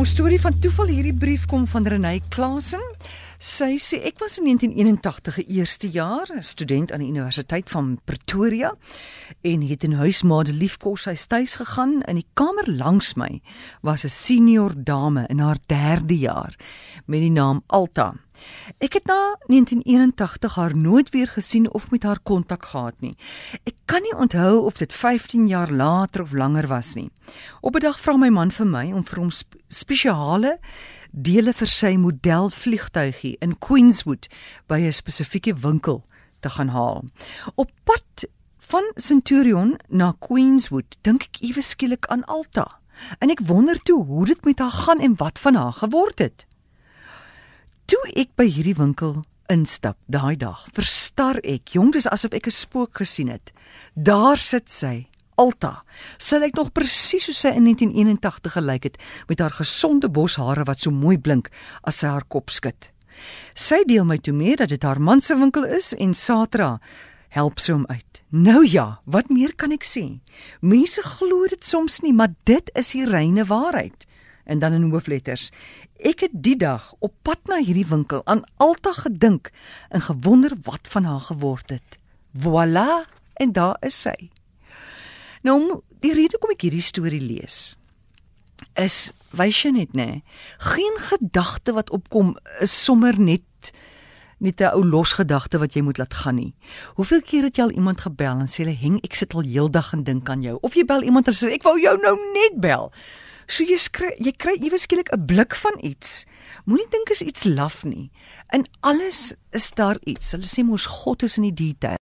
Ons storie van toeval hierdie brief kom van Renée Klasen. Sy sê ek was in 1981 eerste jaar 'n student aan die Universiteit van Pretoria en het in huismaade liefkos hy tuis gegaan in die kamer langs my was 'n senior dame in haar 3de jaar met die naam Alta. Ek het na 1981 haar nooit weer gesien of met haar kontak gehad nie. Ek kan nie onthou of dit 15 jaar later of langer was nie. Op 'n dag vra my man vir my om vir hom sp spesiale dele vir sy modelvliegtuigie in Queenswood by 'n spesifieke winkel te gaan haal. Op pad van Centurion na Queenswood dink ek ewe skielik aan Alta en ek wonder toe hoe dit met haar gaan en wat van haar geword het. Toe ek by hierdie winkel instap daai dag, verstar ek, jong, dis asof ek 'n spook gesien het. Daar sit sy, Alta. Sal ek nog presies soos sy in 1981 gelyk het met haar gesonde boshare wat so mooi blink as sy haar kop skud. Sy deel my toe mee dat dit haar man se winkel is en Satra help sy hom uit. Nou ja, wat meer kan ek sê? Mense glo dit soms nie, maar dit is die reine waarheid. En dan in hoofletters. Ek het die dag op pad na hierdie winkel aan Alta gedink en gewonder wat van haar geword het. Voilà, en daar is sy. Nou, die rede kom ek hierdie storie lees is wys jy net nê, geen gedagte wat opkom is sommer net net 'n ou losgedagte wat jy moet laat gaan nie. Hoeveel keer het jy al iemand gebel en sê hulle heng ek sit al heeldag en dink aan jou of jy bel iemand en sê ek wou jou nou net bel. So jy skry jy kry ewe skielik 'n blik van iets. Moenie dink is iets laf nie. In alles is daar iets. Hulle sê mos God is in die detail.